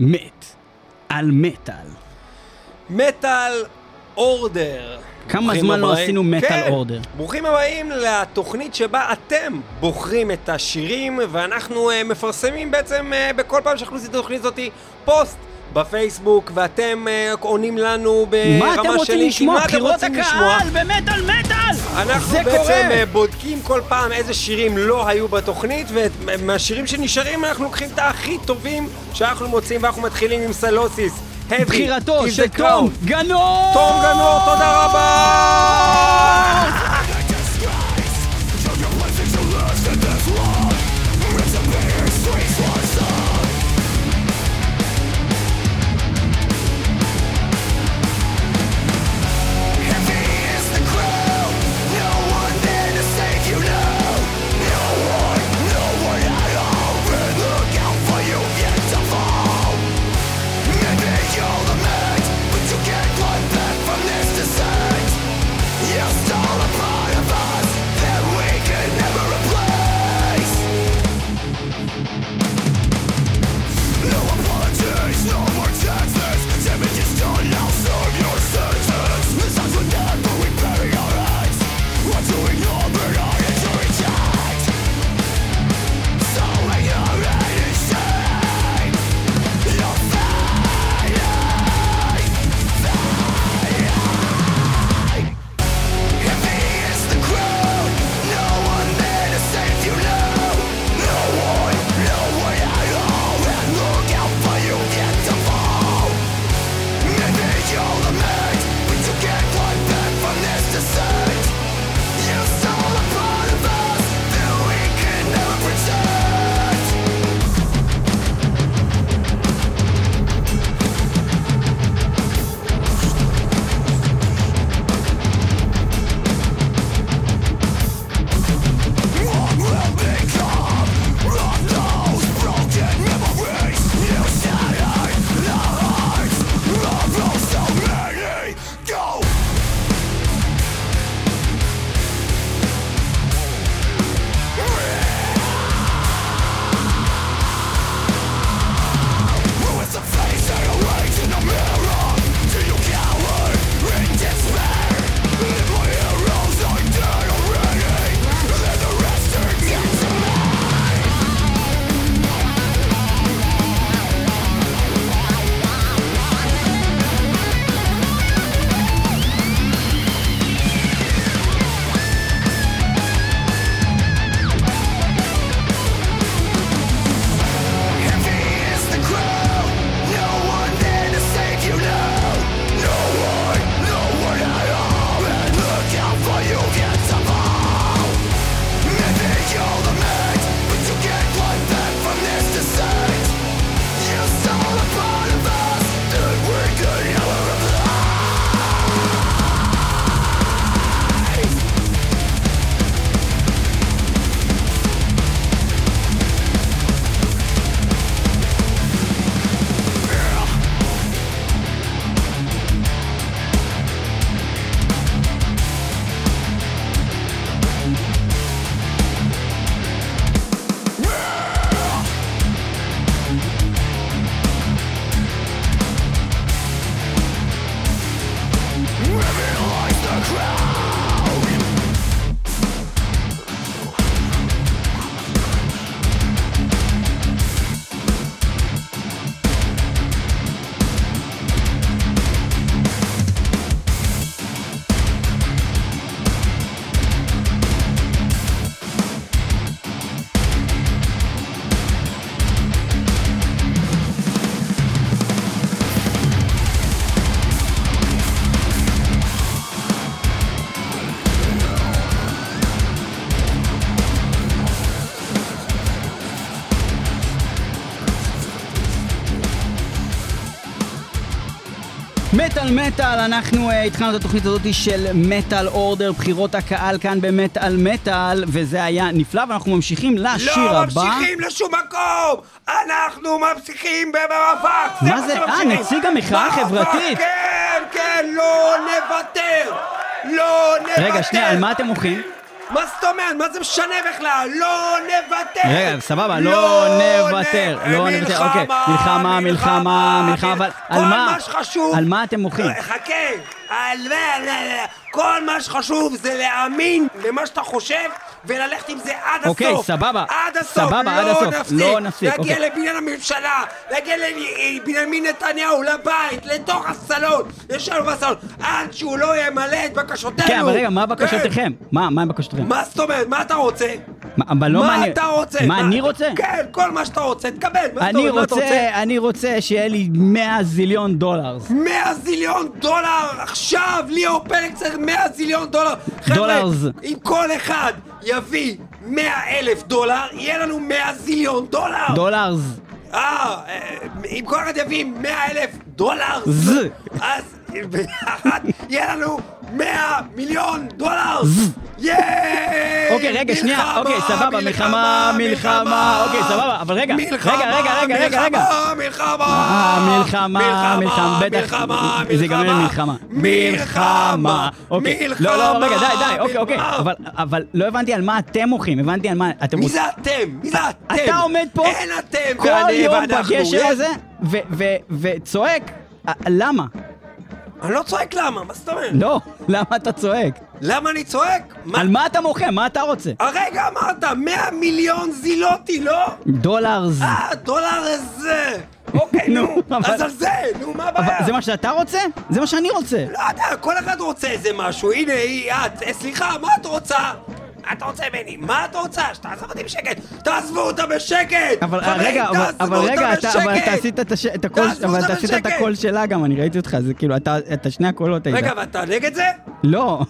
מת על מטאל. מטאל אורדר. כמה זמן לא. עשינו מטאל כן. אורדר? ברוכים הבאים לתוכנית שבה אתם בוחרים את השירים, ואנחנו uh, מפרסמים בעצם uh, בכל פעם שאנחנו עושים את התוכנית הזאת פוסט בפייסבוק, ואתם uh, עונים לנו מה אתם ברמה של רוצים לינקים. לשמוע? מה אתם רוצים לשמוע? הקהל במטאל מטאל! אנחנו בעצם קורה! אה, בודקים כל פעם איזה שירים לא היו בתוכנית, ומהשירים שנשארים אנחנו לוקחים את הכי טובים שאנחנו מוצאים, ואנחנו מתחילים עם סלוסיס. בחירתו של תום. גנור! תום גנור, תודה רבה! מטאל מטאל, אנחנו uh, התחלנו את התוכנית הזאת של מטאל אורדר, בחירות הקהל כאן במטאל מטאל, וזה היה נפלא, ואנחנו ממשיכים לשיר לא הבא. ממשיכים לשום מקום! אנחנו ממשיכים במאבק! מה זה? אה, נציג המחאה החברתית. כן, כן, לא נוותר! לא נוותר! רגע, שנייה, על מה אתם מוחים? מה זאת אומרת? מה זה משנה בכלל? לא נוותר! רגע, סבבה, לא נוותר, לא נוותר, אוקיי. מלחמה, מלחמה, מלחמה, אבל על כל מה? מה שחשוב... על מה אתם מוחים? חכה, על מה... כל מה שחשוב זה להאמין למה שאתה חושב וללכת עם זה עד אוקיי, הסוף. סבבה. עד הסוף, סבבה, עד לא הסוף. לא נפסיק, להגיע אוקיי. לבניין הממשלה, להגיע לבנימין נתניהו, לבית, לתוך הסלון, ישבנו בסלון, עד שהוא לא ימלא את בקשותינו. כן, אבל רגע, מה כן. בקשותיכם? מה, מה בקשותיכם? מה זאת אומרת? מה אתה רוצה? מה, אבל לא מה מעניין. אתה רוצה? מה אני רוצה? כן, כל מה שאתה רוצה, תקבל. אני רוצה, אני רוצה שיהיה לי 100 זיליון דולר. 100 זיליון דולר עכשיו! ליאור פלג צריך 100 זיליון דולר! חבר'ה, דולרס. אם כל אחד יביא 100 אלף דולר, יהיה לנו 100 זיליון דולר! דולרס. אה, אה, אם כל אחד יביא 100 אלף דולר, ז. אז יהיה לנו 100 מיליון דולר! ייי! אוקיי, רגע, שנייה, אוקיי, סבבה, מלחמה, מלחמה, אוקיי, סבבה, אבל רגע, רגע, רגע, רגע, רגע, רגע. מלחמה, מלחמה, מלחמה, בטח, מלחמה, זה עם מלחמה. מלחמה, אוקיי. לא, לא, רגע, די, די, אוקיי, אוקיי. אבל, אבל לא הבנתי על מה אתם מוחים, הבנתי על מה אתם מי. זה אתם? מי זה אתם? אתה עומד פה אין אתם כל יום. בגשר יש- הזה וצועק, למה? אני לא צועק למה, מה זאת אומרת? לא, למה אתה צועק? למה אני צועק? מה? על מה אתה מוחה? מה אתה רוצה? הרגע אמרת 100 מיליון זילוטי, לא? דולרס. אה, דולר איזה. אוקיי, נו. נו, אבל- אז על זה, נו, מה אבל הבעיה? זה מה שאתה רוצה? זה מה שאני רוצה. לא יודע, כל אחד רוצה איזה משהו. הנה, היא, את. אה, סליחה, מה את רוצה? מה אתה רוצה ממני? מה את רוצה? שתעזוב אותי בשקט. תעזבו אותה בשקט! אבל חברים, רגע, אבל, רגע, אבל! אתה עשית את, הקול, אבל אתה עשית את. הקול שלה גם, אני ראיתי אותך, זה כאילו, אתה, את השני הקולות היית. רגע, ואתה נגד זה? לא.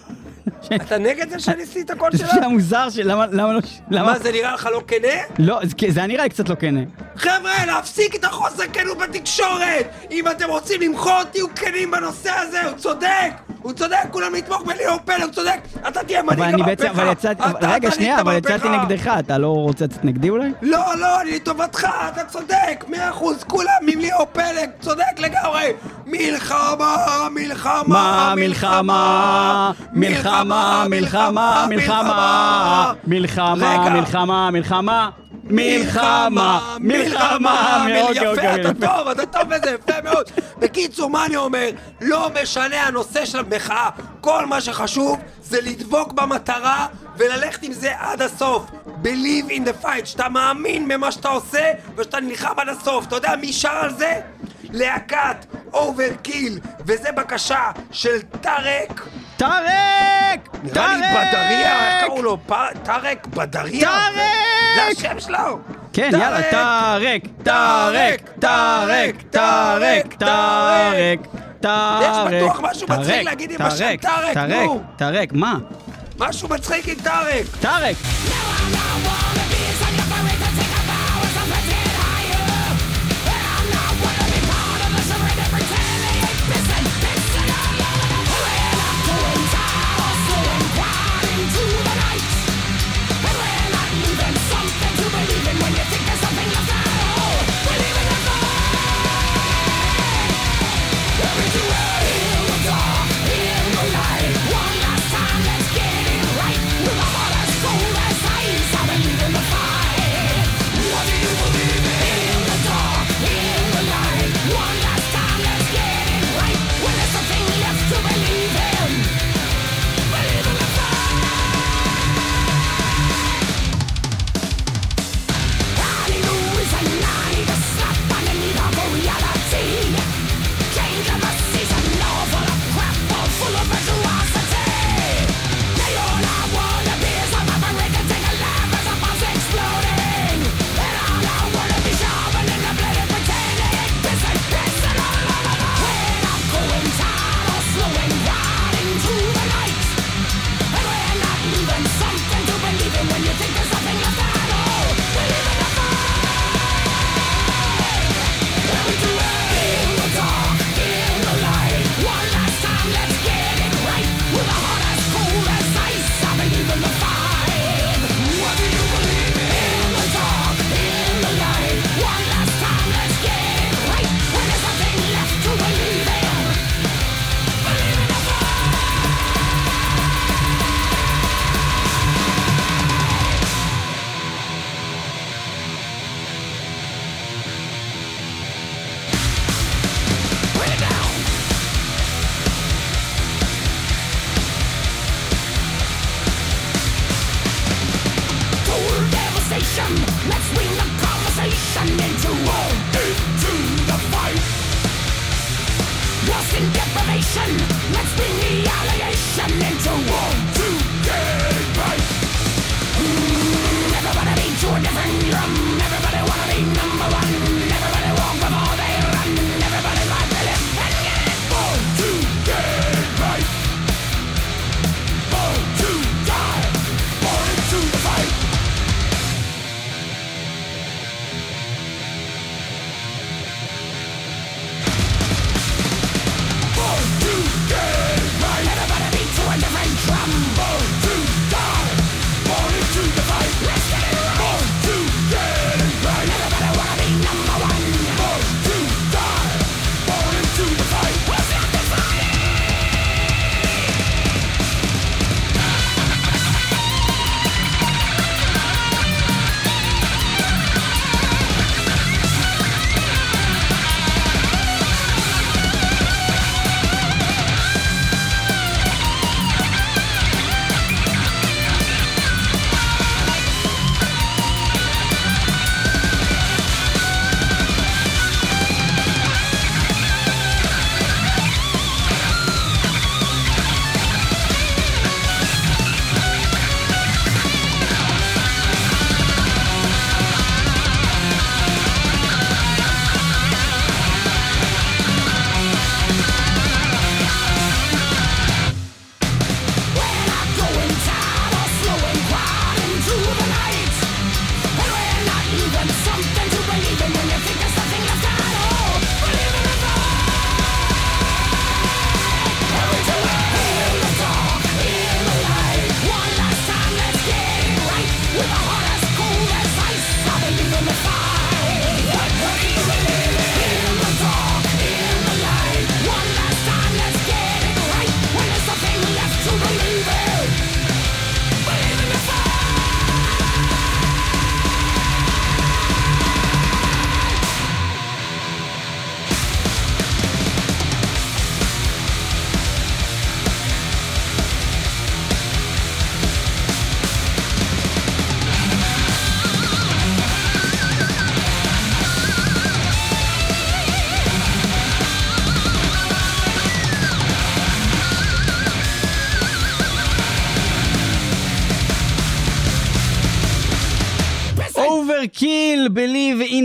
אתה נגד זה שאני עשיתי את הקול זה שלה? שהיה מוזר, למה, לא, מה, זה נראה לך לא כנה? לא, זה, זה היה נראה לי קצת לא כנה. חבר'ה, להפסיק את החוסר כנות בתקשורת! אם אתם רוצים למחות, תהיו כנים בנושא הזה, הוא צודק! הוא צודק, כולם לתמוך בליאור פלג, הוא צודק! אתה תהיה מנהיג המהפכה! אבל יצאתי, רגע, שנייה, אבל יצאתי. נגדך, אתה לא רוצה לצאת נגדי אולי? לא, לא, אני לטובתך, אתה צודק, מאה אחוז, כולם עם ליאור פלג, צודק לגמרי! מלחמה, מלחמה, מה מלחמה, מלחמה, מלחמה, מלחמה, מלחמה. מלחמה, מלחמה, מלחמה, מלחמה, מלחמה, אוקיי, יפה, אוקיי, אתה. טוב, אתה טוב בזה, יפה מאוד. בקיצור, מה אני אומר? לא משנה הנושא של המחאה, כל מה שחשוב זה לדבוק במטרה וללכת עם זה עד הסוף. Believe in the fight, שאתה מאמין במה שאתה עושה ושאתה נלחם עד הסוף. אתה יודע מי שר על זה? להקת Overkill, וזה בקשה של טארק. טארק! נראה לי בדריה, איך טארק! קראו לו? טארק בדריה? טארק! זה השם שלו! כן, יאללה, טארק, טארק, טארק, טארק, טארק, טארק. יש בטוח משהו מצחיק טארק, להגיד עם השם טארק, טארק, נו. טארק, מה? משהו מצחיק עם טארק! טארק.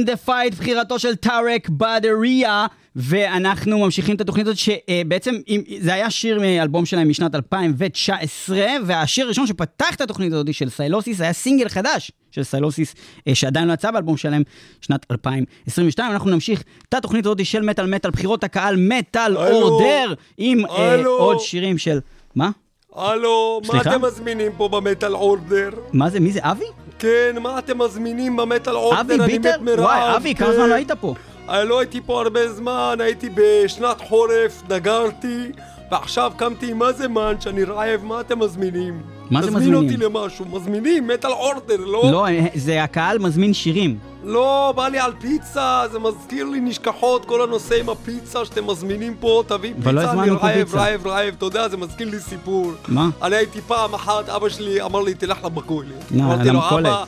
In the fight, בחירתו של טארק בדריה. ואנחנו ממשיכים את התוכנית הזאת שבעצם זה היה שיר מאלבום שלהם משנת 2019 והשיר הראשון שפתח את התוכנית הזאת של סיילוסיס היה סינגל חדש של סיילוסיס אה, שעדיין לא יצא באלבום שלהם שנת 2022 אנחנו נמשיך את התוכנית הזאת של מטאל מטאל בחירות הקהל מטאל. אורדר עם אה. עוד שירים של מה? הלו, מה? אתם מזמינים פה במטאל אורדר? מה זה? מי זה? אבי? כן, מה אתם מזמינים במטאל אורדר? אבי ביטר? וואי אבי כמה כן. זמן לא היית פה? אני לא הייתי פה הרבה זמן, הייתי בשנת חורף, דגרתי, ועכשיו קמתי עם איזה מן שאני רעב, מה אתם מזמינים? מה זה תזמין מזמינים? אותי למשהו, מזמינים, מטאל אורדר, לא? לא, אה, זה הקהל מזמין שירים. לא, בא לי על פיצה, זה מזכיר לי נשכחות, כל הנושא עם הפיצה שאתם מזמינים פה, תביא לא פיצה, אני רעב, פיצה. רעב, רעב, אתה יודע, זה מזכיר לי סיפור. מה? אני הייתי פעם אחת, אבא שלי אמר לי, תלך למכולת. נה, אמרתי לו. אבא,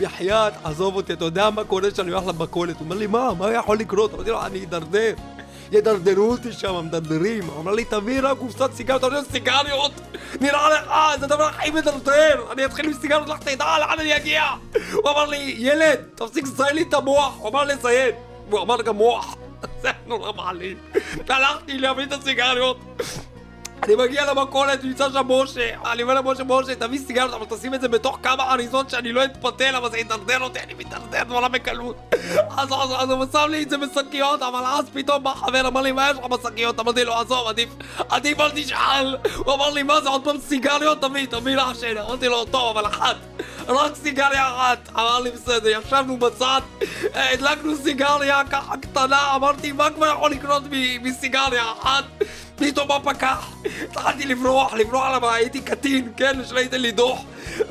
בחייאת, עזוב אותי, אתה יודע מה קורה כשאני הולך למכולת? הוא אומר לי, מה, מה יכול לקרות? אמרתי לו, אני אדרדר. ידרדרו אותי שם, מדרדרים. הוא אמר לי, תביא רק קופסת סיגריות, אתה יודע, סיגריות? נראה לך, זה הדבר הכי מדרדר. אני אתחיל עם סיגריות, לך תדע לאן אני אגיע. הוא אמר לי, ילד, תפסיק לציין לי את המוח. הוא אמר לציין. והוא אמר גם מוח. זה נורא מעליב. והלכתי להביא את הסיגריות. אני מגיע למכולת, נמצא שם משה, אני אומר למשה, משה, תביא סיגריות, אבל תשים את זה בתוך כמה אריזות שאני לא אתפתל, אבל זה ידרדר אותי, אני מתדרדר וואלה בקלות. אז, אז, אז הוא שם לי את זה בשקיות, אבל אז פתאום בא חבר, אמר לי, מה יש לך בשקיות? אמרתי לו, עזוב, עדיף, עדיף אל תשאל. הוא אמר לי, מה זה, עוד פעם סיגריות? תביא, תביא לעשן. אמרתי לו, טוב, אבל אחת. רק סיגריה אחת. אמר לי, בסדר, ישבנו בצד, הדלקנו סיגריה ככה קטנה, אמרתי, מה כבר יכול לקרות מ- מסיגריה אחת? פתאום הפקח, התחלתי לברוח, לברוח למה הייתי קטין, כן, שלא ייתן לי דוח.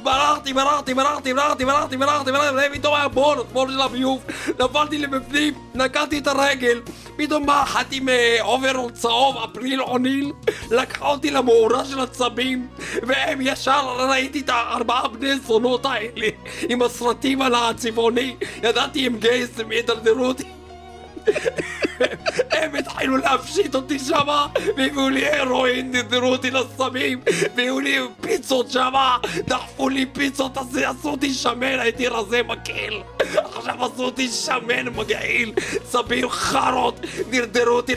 ברחתי, ברחתי, ברחתי, ברחתי, ברחתי, ברחתי, ברחתי, פתאום היה בור, בור של הביוב, נפלתי לבפנים, נקעתי את הרגל, פתאום בא אחת עם אה, אוברול צהוב, אפריל או'ניל, לקחה אותי למאורה של הצבים, והם ישר ראיתי את הארבעה בני זונות האלה, עם הסרטים על הצבעוני, ידעתי הם gays, הם ידרדרו אותי. הם התחילו להפשיט אותי שמה, והביאו לי הרואין, דרדרו אותי לסמים, והביאו לי פיצות שמה, דחפו לי פיצות, אז עשו אותי שמן, הייתי רזה מגעיל. עכשיו עשו אותי שמן מגעיל, סמים חארות, דרדרו אותי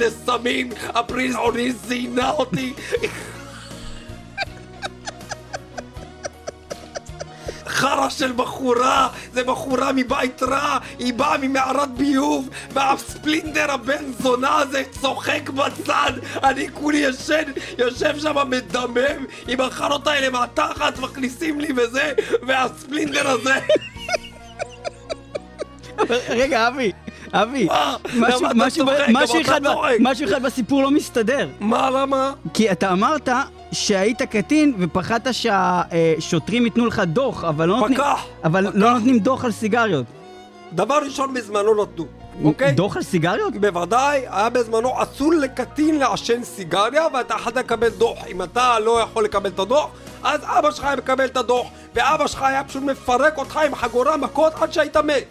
חרא של בחורה, זה בחורה מבית רע, היא באה ממערת ביוב, והספלינדר הבן זונה הזה צוחק בצד, אני כולי ישן, יושב שם מדמם, עם החרות האלה מהתחת, מכניסים לי וזה, והספלינדר הזה, רגע, אבי, אבי. משהו אחד בסיפור לא מסתדר. מה, למה? כי אתה אמרת שהיית קטין ופחדת שהשוטרים ייתנו לך דוח, אבל לא נותנים... פקח, אבל לא נותנים דוח על סיגריות. דבר ראשון בזמנו נתנו, אוקיי? דוח על סיגריות? בוודאי, היה בזמנו אסור לקטין לעשן סיגריה ואתה יכול לקבל דוח. אם אתה לא יכול לקבל את הדוח, אז אבא שלך היה מקבל את הדוח, ואבא שלך היה פשוט מפרק אותך עם חגורה מכות עד שהיית מת.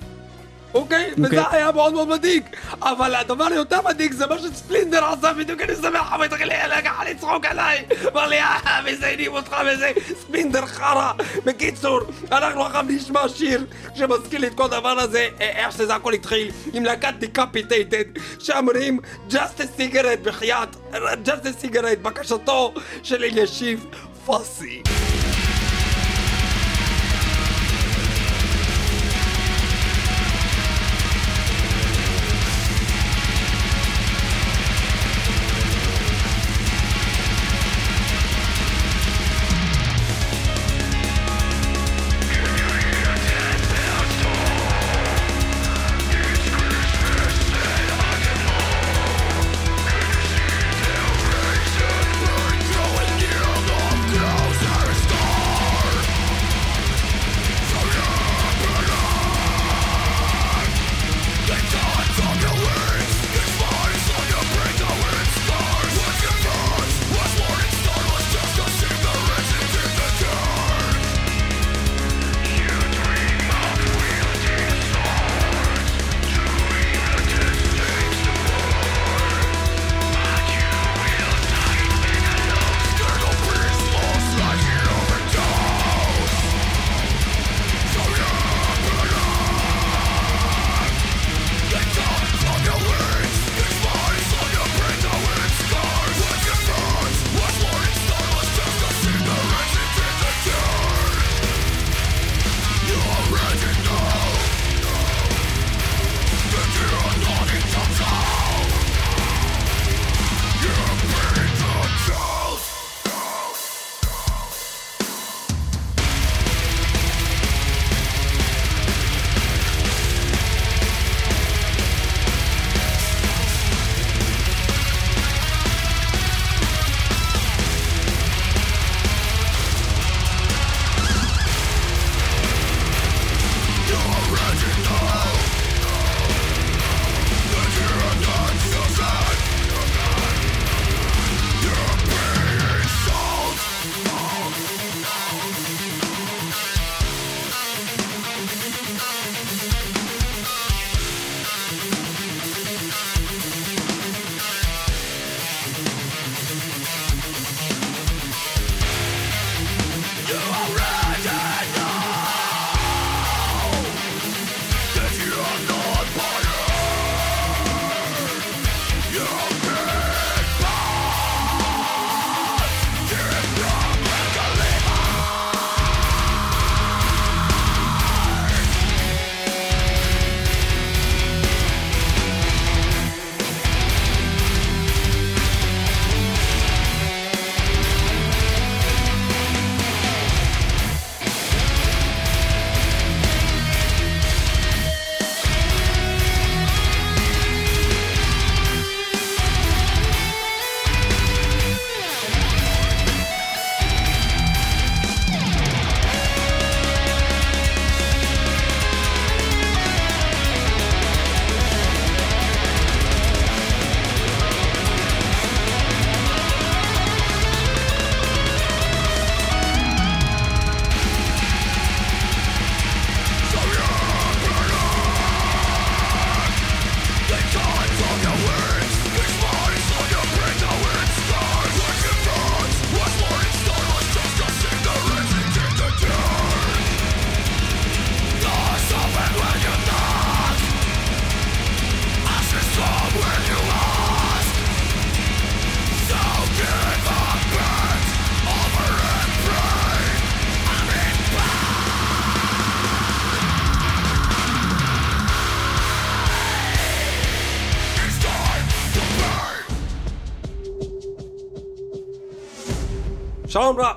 אוקיי? אוקיי. וזה היה מאוד מאוד מדאיג. אבל הדבר היותר מדאיג זה מה שספלינטר עשה בדיוק, אני שמח, אבל התחיל לקח לצחוק עליי. אמר לי, אה, מזיינים אותך וזה, ספלינטר חרא. בקיצור, אנחנו עכשיו נשמע שיר שמזכיר לי את כל הדבר הזה, אה, איך שזה הכל התחיל, עם להקת Decapitated, שאומרים, just a cigarette בחייאת, just a cigarette, בקשתו של אלישיב פאסי. שלום רב,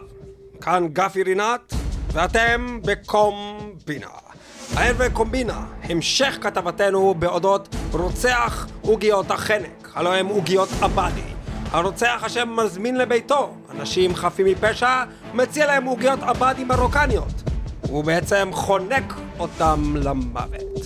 כאן גפי רינת, ואתם בקומבינה. הערב קומבינה, המשך כתבתנו באודות רוצח עוגיות החנק, הלוא הם עוגיות עבדי. הרוצח אשר מזמין לביתו אנשים חפים מפשע, מציע להם עוגיות עבדי מרוקניות. הוא בעצם חונק אותם למוות.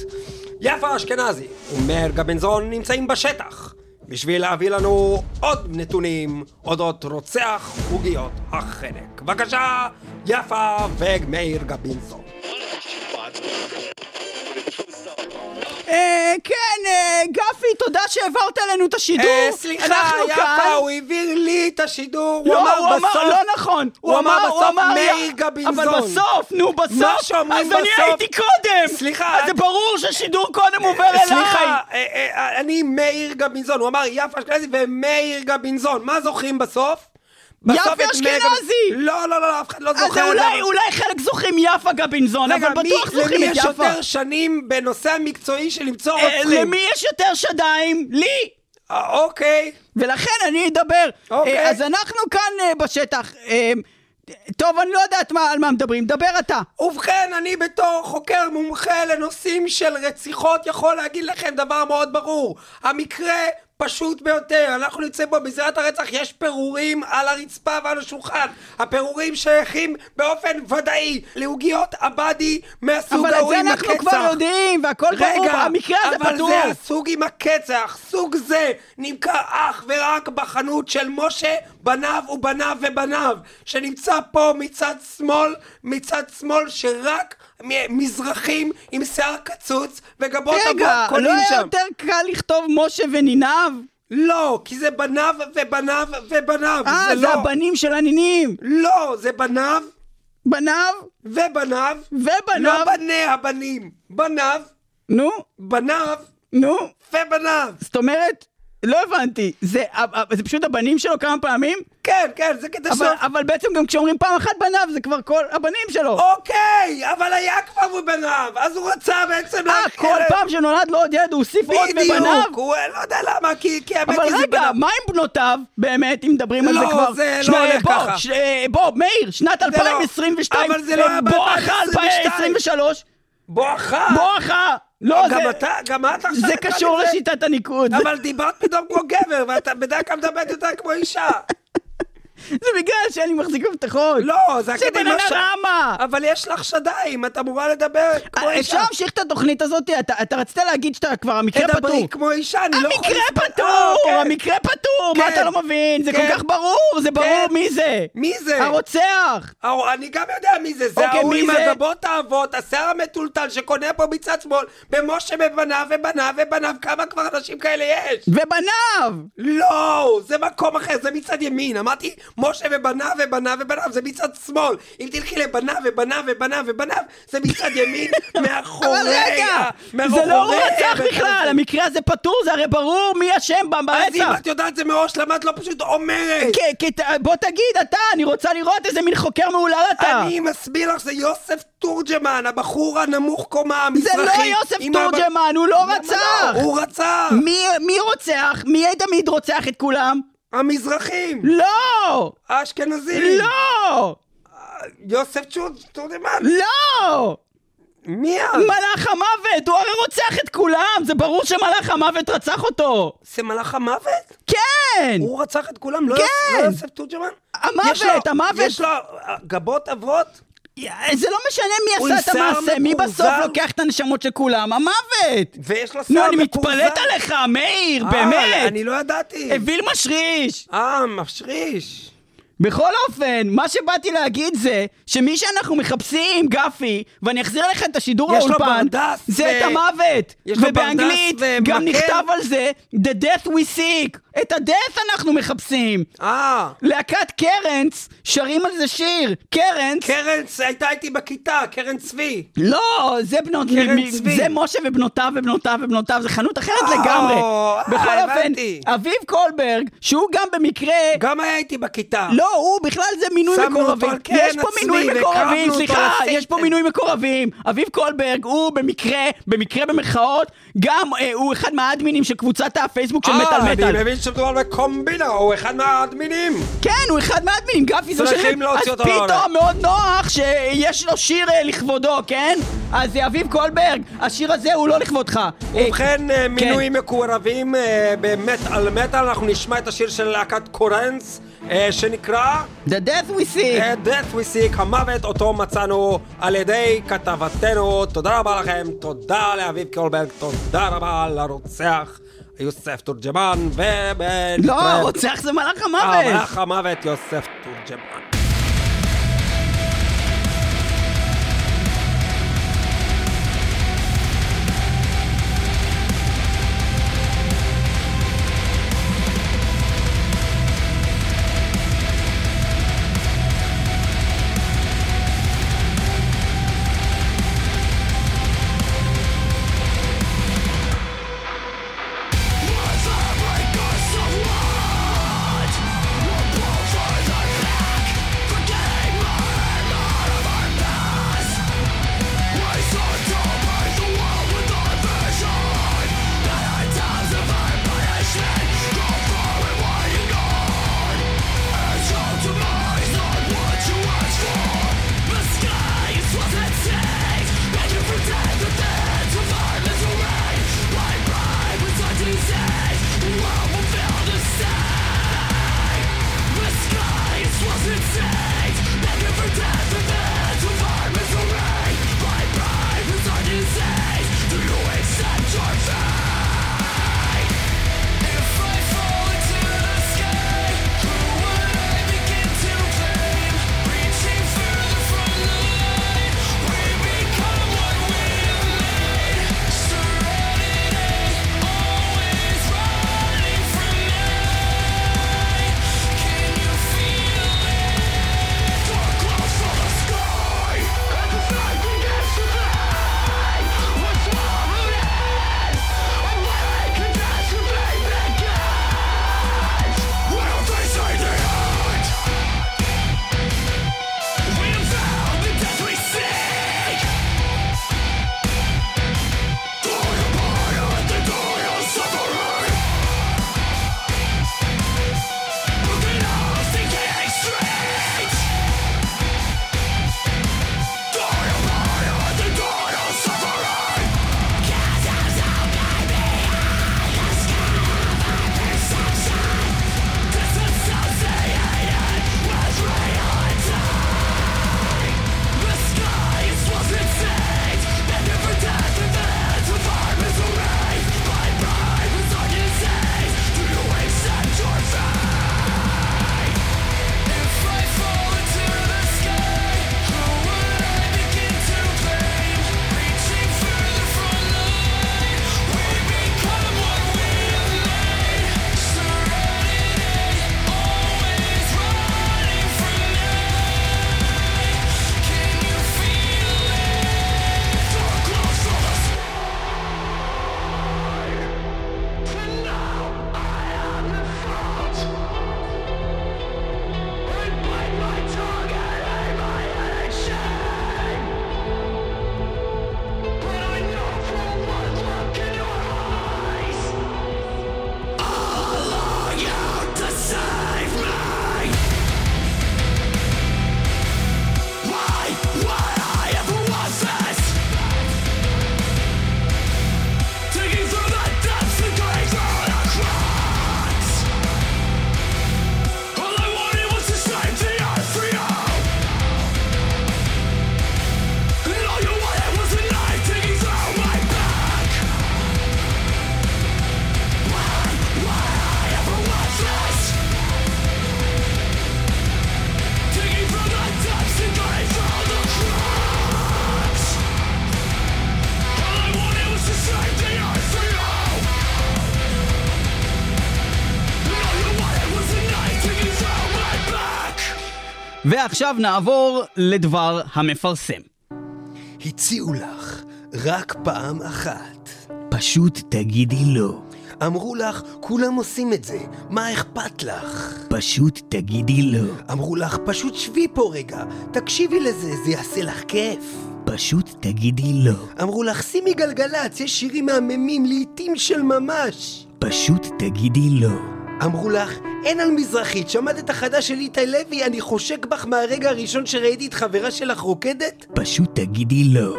יפה אשכנזי ומאיר גבנזון נמצאים בשטח בשביל להביא לנו עוד נתונים אודות רוצח עוגיות החנק. בבקשה, יפה ומאיר גבנזון. אה, כן, אה, גפי, תודה שהעברת אלינו את השידור. אה, סליחה, אנחנו יפה. הוא העביר לי את השידור, הוא לא, אמר בסוף... לא נכון. הוא אמר בסוף מאיר גביזון. אבל בסוף, נו, בסוף. מה שאומרים אז אני בסוף- הייתי קודם. סליחה, אז זה ברור שהשידור קודם עובר אליי. סליחה, אני מאיר גבינזון, הוא אמר יפה אשכנזי ומאיר גבינזון, מה זוכרים בסוף? יפה אשכנזי! גב- לא, לא, לא, אף אחד לא אז זוכר. את זה, אולי, אולי חלק זוכרים יפה גבינזון, אבל בטוח למי זוכרים את יש יפה. יותר שנים בנושא המקצועי של למצוא אה, רוצחים? למי יש יותר שדיים? לי. אה, אוקיי. ולכן אני אדבר. אוקיי. אה, אז אנחנו כאן אה, בשטח. אה, טוב, אני לא יודעת מה, על מה מדברים, דבר אתה. ובכן, אני בתור חוקר מומחה לנושאים של רציחות יכול להגיד לכם דבר מאוד ברור. המקרה פשוט ביותר. אנחנו נמצאים פה בזירת הרצח, יש פירורים על הרצפה ועל השולחן. הפירורים שייכים באופן ודאי לעוגיות עבדי מהסוג אבל את ההוא זה עם אנחנו הקצח. כבר יודעים, והכל ברור, המקרה הזה אבל פתור. זה הסוג עם הקצח, סוג זה נמכר אך ורק בחנות של משה בניו ובניו ובניו, שנמצא פה מצד שמאל, מצד שמאל שרק מזרחים עם שיער קצוץ וגבות רגע, אבות לא קונים היה שם. יותר קל לכתוב משה ונינב? לא, כי זה בניו ובניו ובניו, אה, זה זה לא. הבנים של הנינים. לא, זה בניו בניו ובניו, לא ובניו. בני הבנים, בניו, נו, בניו נו. ובניו. זאת אומרת, לא הבנתי. זה זה פשוט הבנים שלו כמה פעמים? כן, כן, זה כדי אבל, אבל בעצם גם כשאומרים פעם אחת בניו, זה כבר כל הבנים שלו. אוקיי, אבל היה כבר בבניו, אז הוא רצה בעצם אה, כל פעם שנולד לו עוד ילד הוא הוסיף עוד בבניו? בדיוק, הוא לא יודע למה, כי האמת אבל היא זה רגע, בניו. מה עם בנותיו, באמת, אם מדברים על לא, זה כבר? זה לא הולך ככה. אה, בוא, מאיר, שנת זה לא. 2022, אבל זה לא היה בואכה ב-2022. 2023, בואכה. בואכה, לא, גם זה- אתה, גם את עכשיו... זה קשור? לשיטת הניקוד. אבל דיברת פתאום כמו גבר, ואתה בדרך כלל מדברת יותר כמו אישה. זה בגלל שאני מחזיק הבטחות. לא, זה זה הקטע עם בן הש- אדמה. אבל יש לך שדיים, את אמורה לדבר כמו אפשר אישה. להמשיך את התוכנית הזאת? אתה- אתה רצית להגיד שאתה כבר המקרה פתור. תדברי כמו אישה, אני לא יכול... המקרה פתור, אה, כן. המקרה פתור, מה כן. אתה לא מבין? זה כל כן. כך ברור, זה ברור כן. מי זה. מי זה? הרוצח. אני גם יודע מי זה, זה אוקיי, ההוא עם? הגבות האבות, השיער המטולטל שקונה פה מצד שמאל, במשה ובניו ובניו ובניו, כמה כבר אנשים כאלה יש? ובניו. לא, זה מקום אחר, זה מצד ימין, אמרתי משה ובניו ובניו ובניו, זה מצד שמאל, אם תלכי לבניו ובניו ובניו ובניו, זה מצד ימין, מאחורי, אבל רגע, זה לא הוא רצח בכלל. המקרה הזה פתור, זה הרי ברור מי אשם ב- אז אם ברצח. את יודעת זה מראש, למה את לא פשוט אומרת? ת- בוא תגיד אתה, אני רוצה לראות איזה מין חוקר מהולל אתה. אני מסביר לך, זה יוסף תורג'מן, הבחור הנמוך קומה, זה המזרחי. לא יוסף תורג'מן, הוא לא למה רצח. לא? הוא רצח! מי רוצח? מי תמיד רוצח את כולם? המזרחים! לא! האשכנזים! לא! יוסף תורג'מן! לא! מי אז? מלאך המוות, הוא הרי רוצח את כולם, זה ברור שמלאך המוות רצח אותו. זה מלאך המוות? כן! הוא רצח את כולם? לא כן. יוס- לא יוסף תורג'מן? המוות, יש לו- המוות. יש לו אה, גבות אבות? זה לא משנה מי עשה את המעשה, מי בסוף? לוקח את הנשמות של כולם? המוות! ויש לו נו, שיער אני מקורזל? מתפלאת עליך, מאיר, אה, באמת! אני לא ידעתי. אוויל משריש! אה, משריש. בכל אופן, מה שבאתי להגיד זה שמי שאנחנו מחפשים, גפי, ואני אחזיר לך את השידור לאולפן, זה ו- את המוות. ובאנגלית גם ומקל. נכתב על זה, The death we seek. את ה-death אנחנו מחפשים. אה, להקת קרנץ שרים על זה שיר. קרנץ, קרן הייתה איתי בכיתה, קרן צבי. לא, זה בנות, קרן צבי. זה משה ובנותיו ובנותיו ובנותיו, זה חנות אחרת אה, לגמרי. אה, בכל אופן. אביב קולברג, שהוא גם במקרה... גם היה איתי בכיתה. לא, לא, הוא בכלל זה מינוי מקורבים. קרן יש פה מינוי מקורבים, סליחה. יש פה מינוי מקורבים. אביב קולברג, הוא במקרה, במקרה במרכאות, גם אה, הוא אחד מהאדמינים של קבוצת הפייסבוק של מטאל אה, מטאל. אני מבין שמדובר בקומבינה, הוא אחד מהאדמינים. כן, הוא אחד מהאדמינים, גפי זה. להוציא אז אותו לעולם. פתאום מאוד נוח שיש לו שיר אה, לכבודו, כן? אז אה, אביב קולברג, השיר הזה הוא לא לכבודך. אה, ובכן, אה, מינויים מקורבים אה, על מטאל, אנחנו נשמע את השיר של להקת קורנס, אה, שנקרא The Death We See. אה, Death We Seek, המוות אותו מצאנו על ידי כתבתנו. תודה רבה לכם, תודה לאביב קולברג, תודה רבה לרוצח יוסף תורג'מן, ובן... לא, הרוצח זה מלאך אה, המוות. מלאך המוות יוסף תורג'מן. ועכשיו נעבור לדבר המפרסם. הציעו לך רק פעם אחת. פשוט תגידי לא. אמרו לך, כולם עושים את זה, מה אכפת לך? פשוט תגידי לא. אמרו לך, פשוט שבי פה רגע, תקשיבי לזה, זה יעשה לך כיף. פשוט תגידי לא. אמרו לך, שימי גלגלצ, יש שירים מהממים, לעיתים של ממש. פשוט תגידי לא. אמרו לך, אין על מזרחית, שמעת את החדש של איתי לוי? אני חושק בך מהרגע הראשון שראיתי את חברה שלך רוקדת? פשוט תגידי לא.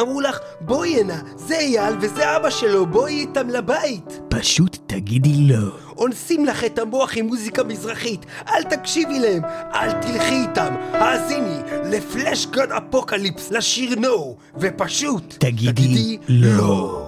אמרו לך, בואי הנה, זה אייל וזה אבא שלו, בואי איתם לבית. פשוט תגידי לא. אונסים לך את המוח עם מוזיקה מזרחית, אל תקשיבי להם, אל תלכי איתם, האזיני ל Fleshgod Apocalypse, לשיר No, ופשוט תגידי לא.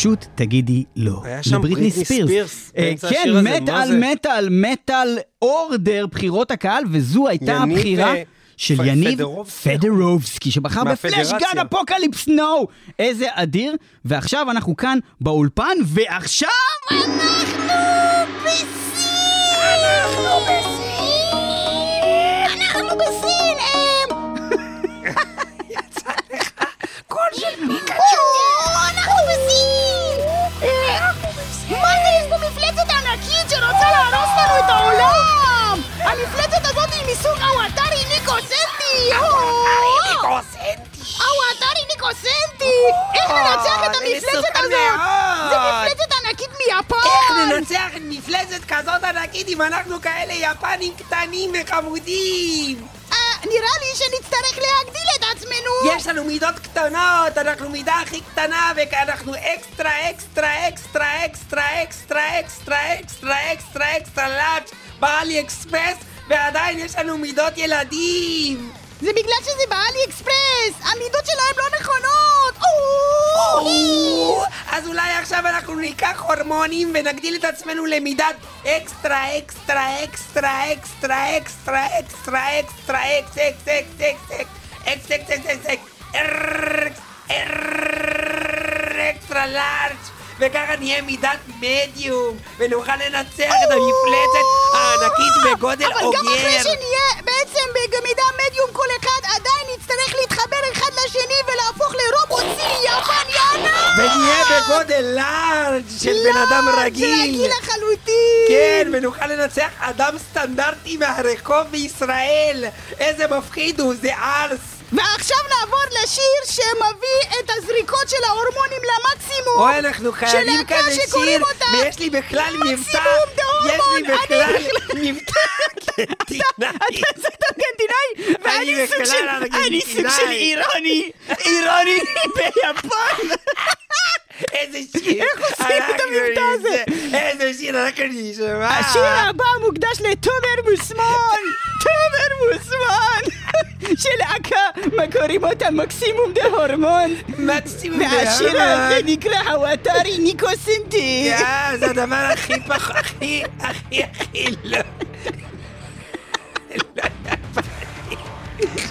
פשוט תגידי לא. היה שם בריטני ספירס אה, באמצע כן, מטאל? מטאל, Metal Order, בחירות הקהל, וזו הייתה יניב, הבחירה אה, של פ- יניב פדרובסקי. פדרובסקי, שבחר ב Fleshgod Apocalypse No! איזה אדיר. ועכשיו אנחנו כאן באולפן, ועכשיו אנחנו בסין! אנחנו בסין! לנו את העולם! המפלצת הזאת היא מסוג אוואטארי ניקוסנטי! אוואטארי ניקוסנטי! איך ננצח את זה המפלצת הזאת? זה מפלצת ענקית מיפן! איך ננצח את מפלצת כזאת ענקית אם אנחנו כאלה יפנים קטנים וחמודים? אה, נראה לי שנצטרך להגדיל את עצמנו! יש לנו מידות קטנות, אנחנו מידה הכי קטנה ואנחנו extra extra extra extra extra extra extra extra extra large ב AliExpress ועדיין יש לנו מידות ילדים! זה בגלל שזה ב AliExpress! המידות שלהם לא נכונות! אז אולי עכשיו אנחנו ניקח הורמונים ונגדיל את עצמנו למידת extra extra extra extra extra extra extra ex ex ex ex ex ex ex ex ex ex extra large וככה נהיה מידת מדיום ונוכל לנצח את המפלצת הענקית בגודל אבל גם אחרי אוגר שנהיה בעצם במידה מדיום כל אחד, עדיין נצטרך להתחבר אחד לשני ולהפוך לרובוט סיני יפני ענק! ונהיה בגודל לארג' של בן אדם רגיל רגיל לחלוטין! כן, ונוכל לנצח אדם סטנדרטי מהרחוב בישראל! איזה מפחיד הוא, זה ארס! ועכשיו נעבור לשיר שמביא את הזריקות של ההורמונים למקסימום! אוי, אנחנו חייבים שלהקה כזה שקוראים שיר, אותה ויש לי בכלל מבטא, יש לי בכלל מבטא ארגנטינאי. אתה קצת ארגנטינאי, ואני אני סוג של... אני סוג של איראני! איראני ביפן! هذا هذا الشيء راكني شيء با مقداش لي تومر مسمان تومر مسمان شيل اكا مكوريموتا ماكسيموم دي هرمون ماكسيموم دي عشيرة نيكلا حواتاري نيكو سنتي يا زاد مرة أخي أخي أخي أخي لا لا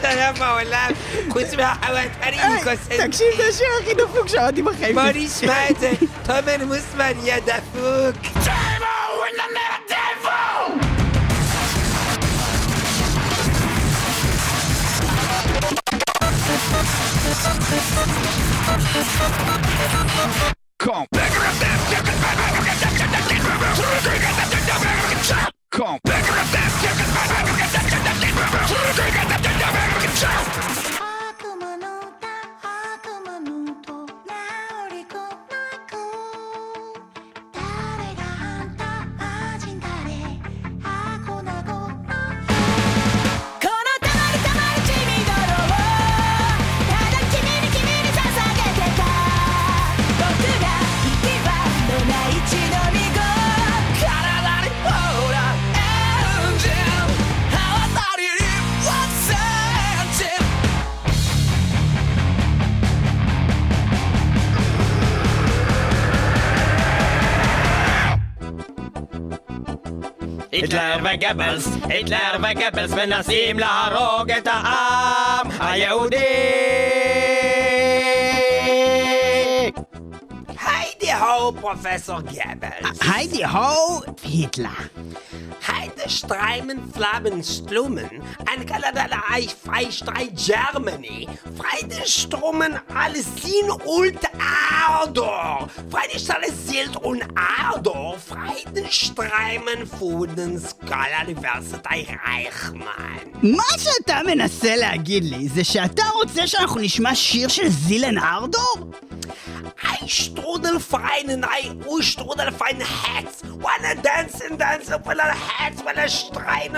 شرف آلم کسی به حوال پر این کسی تکشیم داشه اخی نو فوق شادی بخیم باریش مرد تا من مصمر یه دفوق Come. back up that Hitler var Goebbels, Hitler var Goebbels men Nassim להרוג את העם היהודי! היידי הו, פרופסור גבלס. היידי הו, היטלר. Heide Streimen, Flammen, Slummen, ein Kaladalai, Freistrei, Germany, Freide Strummen, alles Sin und Ardor, Freide Stalle Silt und Ardor, Freide Streimen, Fuden, Skala, Universität Reichmann. מה שאתה מנסה להגיד לי זה שאתה רוצה שאנחנו נשמע שיר של זילן ארדור? Ein Strudelfein, nein, ein Strudelfein Herz. Wanna dancing, dancing, will er Herz, will er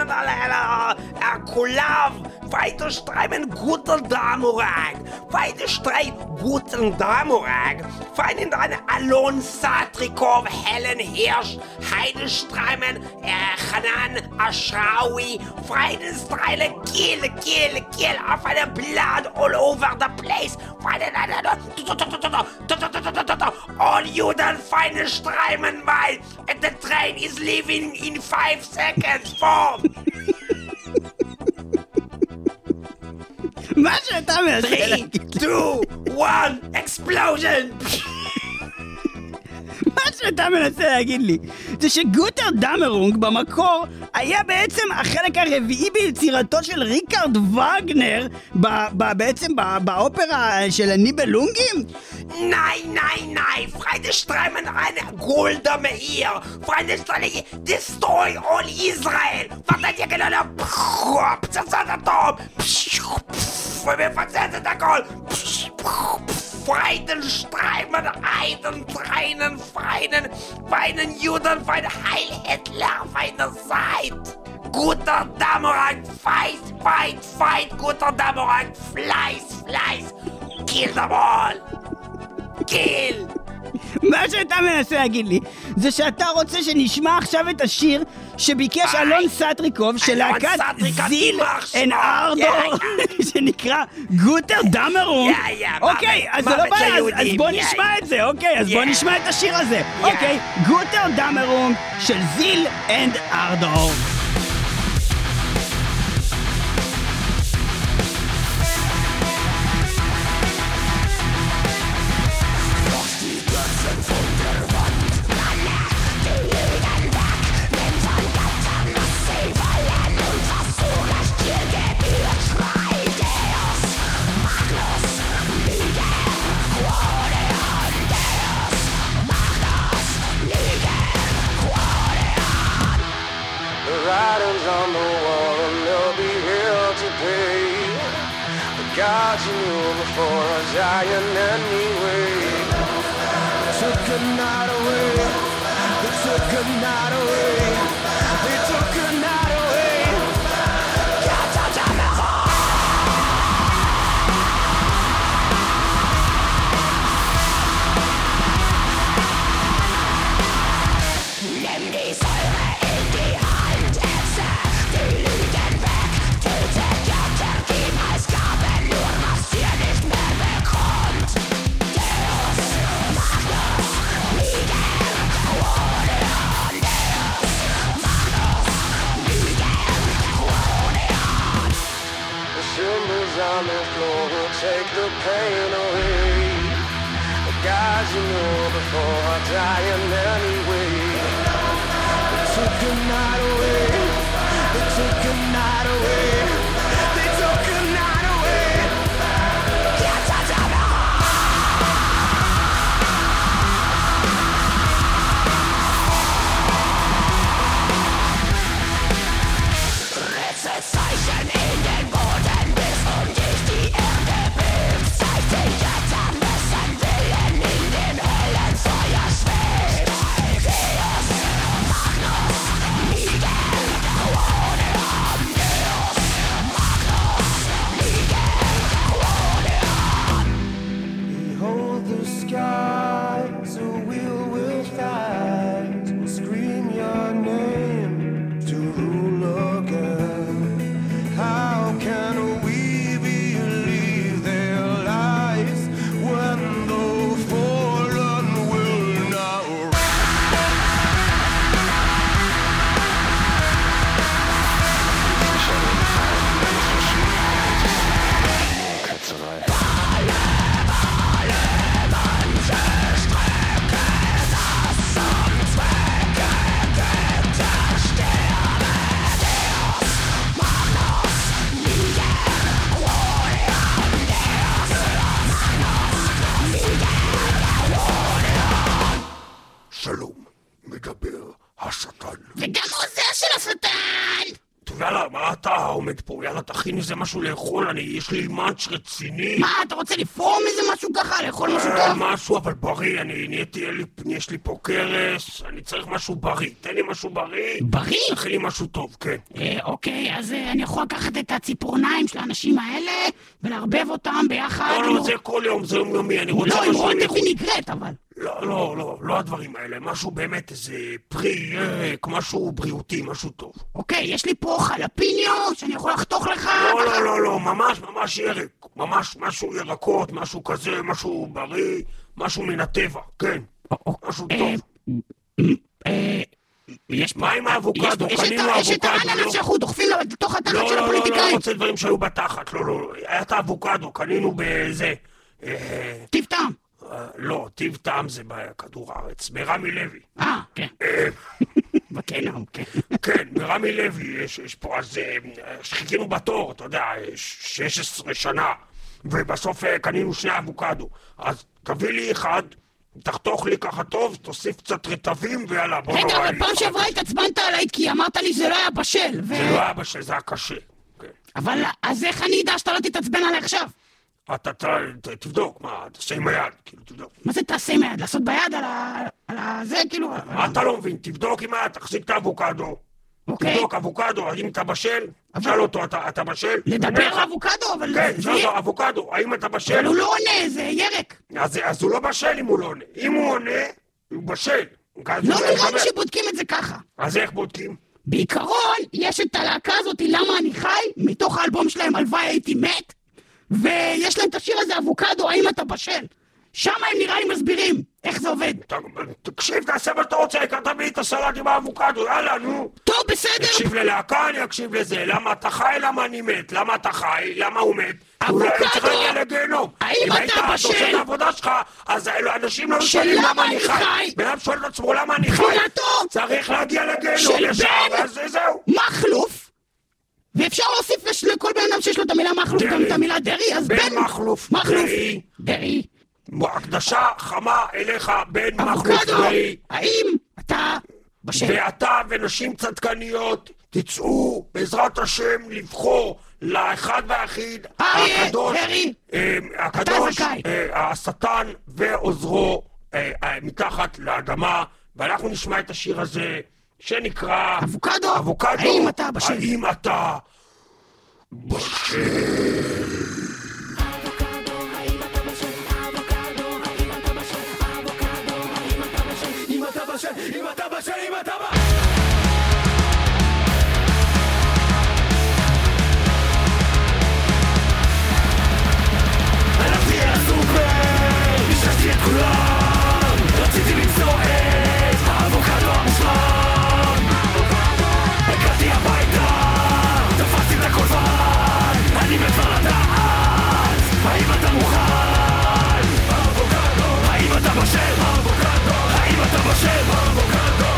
alle, alle, er Kulav weiter streimen guten Damorag, weiter strei guten Damorag, feinen deine Alon Satrikov, Helen Hirsch, Heide streimen, äh, Hanan Ashrawi, feinen streile Kill, Kill, Kill, auf einer Blood all over the place, feinen All you done feine streimen, weil the train is leaving in five seconds, Bob. מה שאתה מנסה 3, להגיד, 2, 1, אקספלוז'ן! מה שאתה מנסה להגיד לי, זה שגוטר דמרונג במקור היה בעצם החלק הרביעי ביצירתו של ריקארד וגנר, ב, ב, בעצם ב, באופרה של הניבלונגים? Nein, nein, nein, Freunde Streimen eine Golda Meir. Freunde Streimen, destroy all Israel. ותגיע לנו פצצת אטום. ומפצץ את הכל. Freiden Streimen, Eiden, Treinen, Feinen, Feinen Juden, Feine Heil Hitler, Feine Seid. Guter Dammerang, fight, fight, fight, guter Dammerang, Fleiß, Fleiß. Kill them all. kill! מה שאתה מנסה להגיד לי, זה שאתה רוצה שנשמע עכשיו את השיר שביקש אלון סטריקוב של להקת Zeal and Ardor, שנקרא Götterdämmerung. יא, אוקיי, אז זה לא בעיה, אז- בוא. נשמע את זה, אוקיי, אז בוא. נשמע את השיר הזה. אוקיי, Götterdämmerung של Zeal and Ardor. תכין איזה משהו לאכול, אני, יש לי מאנץ' רציני. מה, אתה רוצה לפרום איזה משהו ככה? לאכול משהו אה, טוב? משהו, אבל בריא, אני נהייתי, יש לי פה קרס, אני צריך משהו בריא. תן לי משהו בריא. בריא? תכין לי משהו טוב, כן. אה, אוקיי, אז אה, אני יכול לקחת את הציפורניים של האנשים האלה ולערבב אותם ביחד לא, עם- לא, זה כל יום, זה יומיומי, אני רוצה לא, עם משהו... רוטב לאכול. וינגרט, אבל. לא, לא, לא, לא הדברים האלה, משהו באמת, איזה פרי ירק, משהו בריאותי, משהו טוב. אוקיי, יש לי פה חלפיניו שאני יכול לחתוך לך. לא, לא, לא, לא, ממש ממש ירק. ממש משהו ירקות, משהו כזה, משהו בריא, משהו מן הטבע, כן. משהו אה, טוב. אה, יש מה עם האבוקדו? קנינו ה- יש את אבוקדו, האננס לא? שאנחנו דוחפים לו לתוך התחת לא, של לא, לא, לא, לא הפוליטיקאים. רוצה דברים שהיו בתחת, לא, לא, היה את האבוקדו, קנינו בזה. אה. אה, לא, טיב טעם זה בכדור הארץ, ברמי לוי. אה, כן. בקנאום, כן. כן, ברמי לוי יש, פה, אז אה, חיכינו בתור, אתה יודע, אה, 16 שנה, ובסוף אה, קנינו שני אבוקדו. אז תביא לי אחד, תחתוך לי ככה טוב, תוסיף קצת רטבים, ויאללה, בוא רגע, נורא אבל פעם שעברה התעצבנת עליי כי אמרת לי שזה לא היה בשל. זה לא היה בשל, זה היה קשה. כן. אבל אז איך אני אדע שאתה לא תתעצבן עליי עכשיו? אתה תבדוק, מה, תעשה עם היד, כאילו, תבדוק. מה זה תעשה עם היד? לעשות ביד על ה... על ה... זה כאילו... מה אתה לא מבין? תבדוק עם היד, תחזיק את האבוקדו. אוקיי. תבדוק אבוקדו, האם אתה בשל? שאל אותו, אתה בשל? לדבר. לאבוקדו, אבל כן. שאל אותו, אבוקדו, האם אתה בשל? אבל הוא לא עונה, זה ירק. אז, הוא לא בשל אם הוא לא עונה. אם הוא עונה, הוא בשל. לא נראה לי. שבודקים את זה ככה. אז איך בודקים? בעיקרון, יש את הלהקה הזאת, למה אני חי, מתוך האלבום שלהם, הלוואי הייתי מת, ויש להם את השיר הזה, אבוקדו, האם אתה בשל? שם הם נראה לי מסבירים איך זה עובד. אתה- תקשיב, תעשה מה שאתה רוצה, העיקר תביא את הסלט עם האבוקדו, יאללה, נו. טוב, בסדר. תקשיב ללהקה, אני אקשיב לזה. למה אתה חי, למה אני מת? למה אתה חי, למה הוא מת? אולי אבוקדו! צריך להגיע לגיהנום. האם אם אתה היית בשל? עושה את העבודה שלך, אז אנשים לא שואלים למה אני חי. בן אדם שואל את עצמו למה אני חי. תחילתו צריך להגיע לגיהנום ישר, ואז זהו. מכלוף, ואפשר להוסיף לש- לכל בן אדם שיש לו את המילה מכלוף גם. את המילה דרעי, אז בן בן מכלוף מכלוף, דרעי. הקדשה חמה אליך, בן מכלוף דרעי. האם אתה בשל? ואתה ונשים צדקניות תצאו בעזרת השם לבחור לאחד והיחיד הקדוש. אה, הקדוש. אה, השטן ועוזרו אה, אה, מתחת לאדמה ואנחנו נשמע את השיר הזה שנקרא אבוקדו, אבוקדו, האם אתה בשל? האם אתה אבוקדו,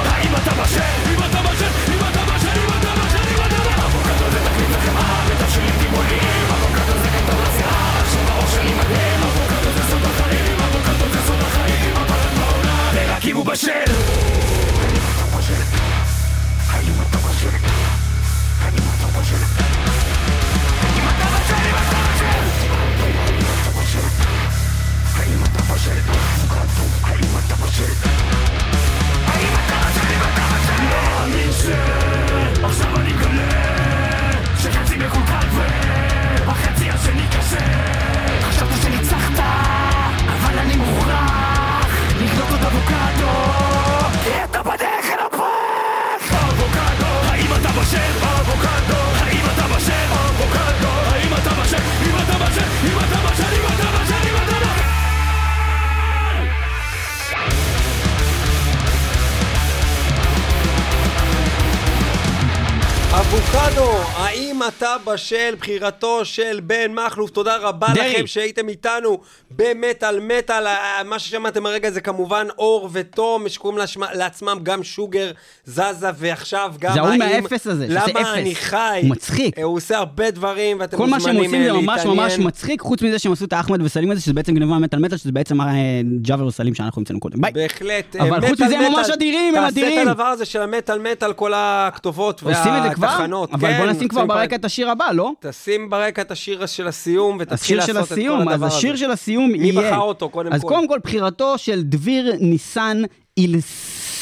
בשל בחירתו של בן מכלוף? תודה רבה דרעי. לכם שהייתם איתנו במטאל מטאל. אה, מה ששמעתם הרגע זה כמובן אור ותום, שקוראים לעצמם- לעצמם גם שוגר זזה, ועכשיו גם זה ההוא מהאפס הזה, שעושה אפס. למה אני חי? הוא מצחיק. אה, הוא עושה הרבה דברים, ואתם כל מה מוזמנים שהם עושים אה, זה ממש להתעניין. ממש מצחיק, חוץ מזה שהם עשו את האחמד וסלים הזה, שזה בעצם גנבה מטאל מטאל, שזה בעצם ג'אבר וסלים שאנחנו המצאנו קודם. ביי. בהחלט. אבל חוץ מזה הם ממש. אדירים, הם אדירים. תעשה את הדבר הזה של המטאל מטאל, כל הכתובות עושים את זה כבר? והתחנות. אבל כן, בוא נשים כבר עושים כבר- ברקע את השיר הבא, לא? תשים ברקע את השיר של הסיום, ותתחיל השיר לעשות של את כל הסיום, הדבר אז הזה. השיר של הסיום מי יהיה... בחר אותו, קודם אז כל? קודם כל בחירתו של דביר ניסן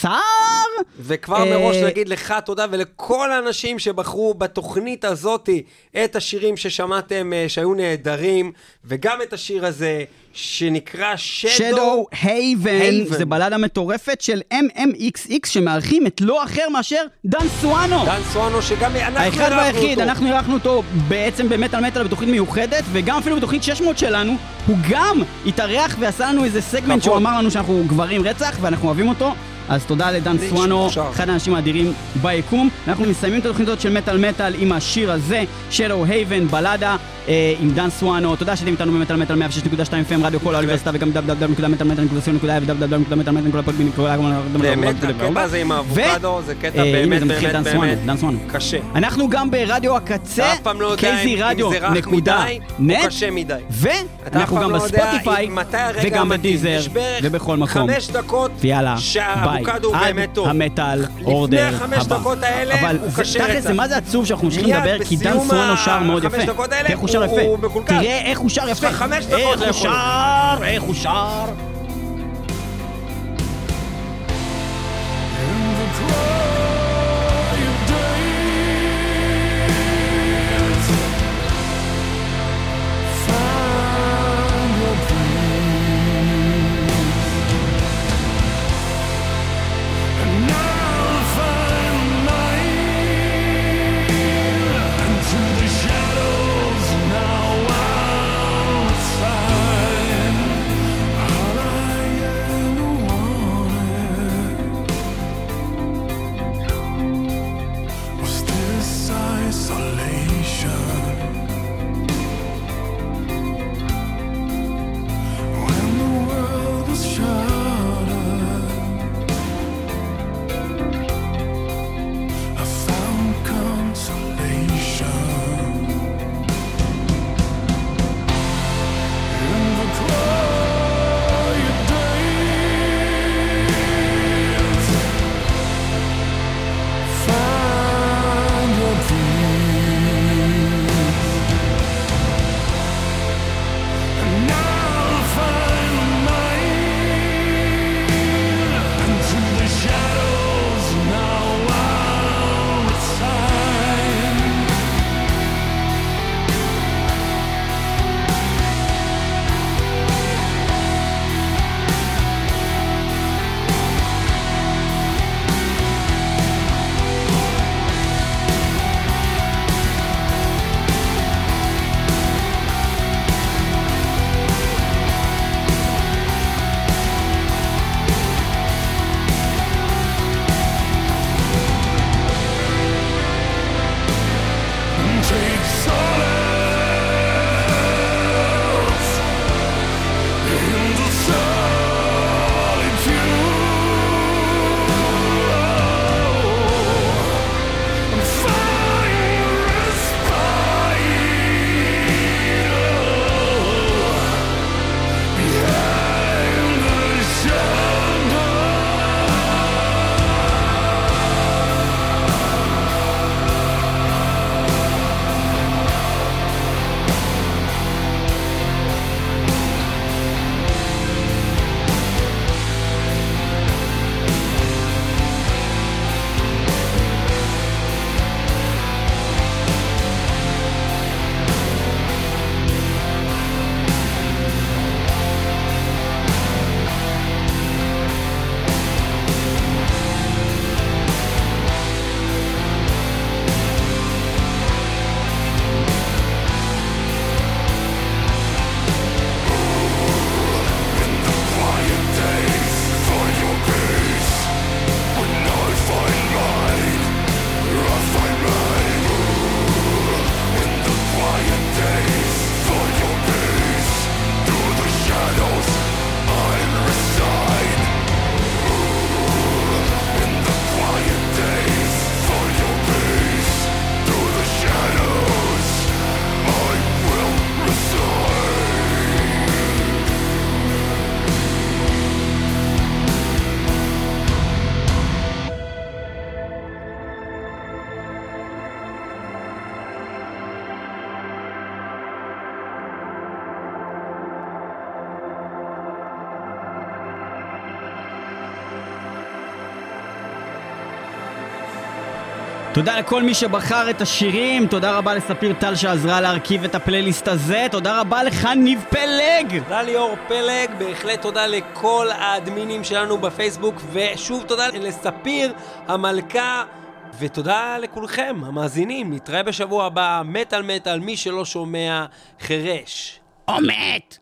אילסר? וכבר אה, מראש נגיד לך תודה ולכל האנשים שבחרו בתוכנית הזאתי את השירים ששמעתם אה, שהיו נהדרים, וגם את השיר הזה שנקרא שדו Shadow. הייבן, Haven. זה בלדה מטורפת של MMXX שמארחים את לא אחר מאשר דן סואנו. דן סואנו שגם אנחנו האחד אירחנו והיחיד, אותו. אנחנו אירחנו אותו בעצם במטאל מטאל בתוכנית מיוחדת, וגם אפילו בתוכנית 600 שלנו, הוא גם התארח ועשה לנו איזה סגמנט כבוד. שהוא אמר לנו שאנחנו גברים רצח, ואנחנו אוהבים אותו. אז תודה לדן סואנו. אחד האנשים האדירים ביקום. אנחנו מסיימים את התוכנית הזאת של מטאל מטאל עם השיר הזה, Haven, בלדה, אה, עם דן סואנו. תודה שאתם איתנו במטאל מטאל 106.2 FM, רדיו כל האוניברסיטה, וגם www.מטאלמטאל.co.il באמת, הקטע הזה עם האבוקדו זה קטע באמת באמת באמת דן סואנו. קשה. אנחנו גם ברדיו הקצה, אתה אף פעם לא יודע קייזי אם רדיו אם זה רך נקודה מדי נט, או קשה מדי. אתה אף ואנחנו פעם גם לא יודע בספוטיפיי, אם- מתי הרגע וגם. בדיזר, ובכל מקום. חמש דקות ביי. שהאבוקדו הוא באמת טוב. עד המטאל אורדר הבא. החמש דקות האלה אבל הוא זה- קשה תכל'ס רצח. זה מה זה עצוב שאנחנו ממשיכים לדבר, כי דן סואנו שר מאוד יפה. איך הוא שר יפה. תראה איך הוא שר יפה. איך הוא. שר, איך הוא שר. תודה לכל מי שבחר את השירים, תודה רבה לספיר טל שעזרה להרכיב את הפלייליסט הזה, תודה רבה לך ניב פלג! תודה ליאור פלג, בהחלט תודה לכל האדמינים שלנו בפייסבוק, ושוב תודה לספיר המלכה, ותודה לכולכם, המאזינים. נתראה בשבוע הבא, מטאל מטאל, מי שלא שומע, חירש. או מת.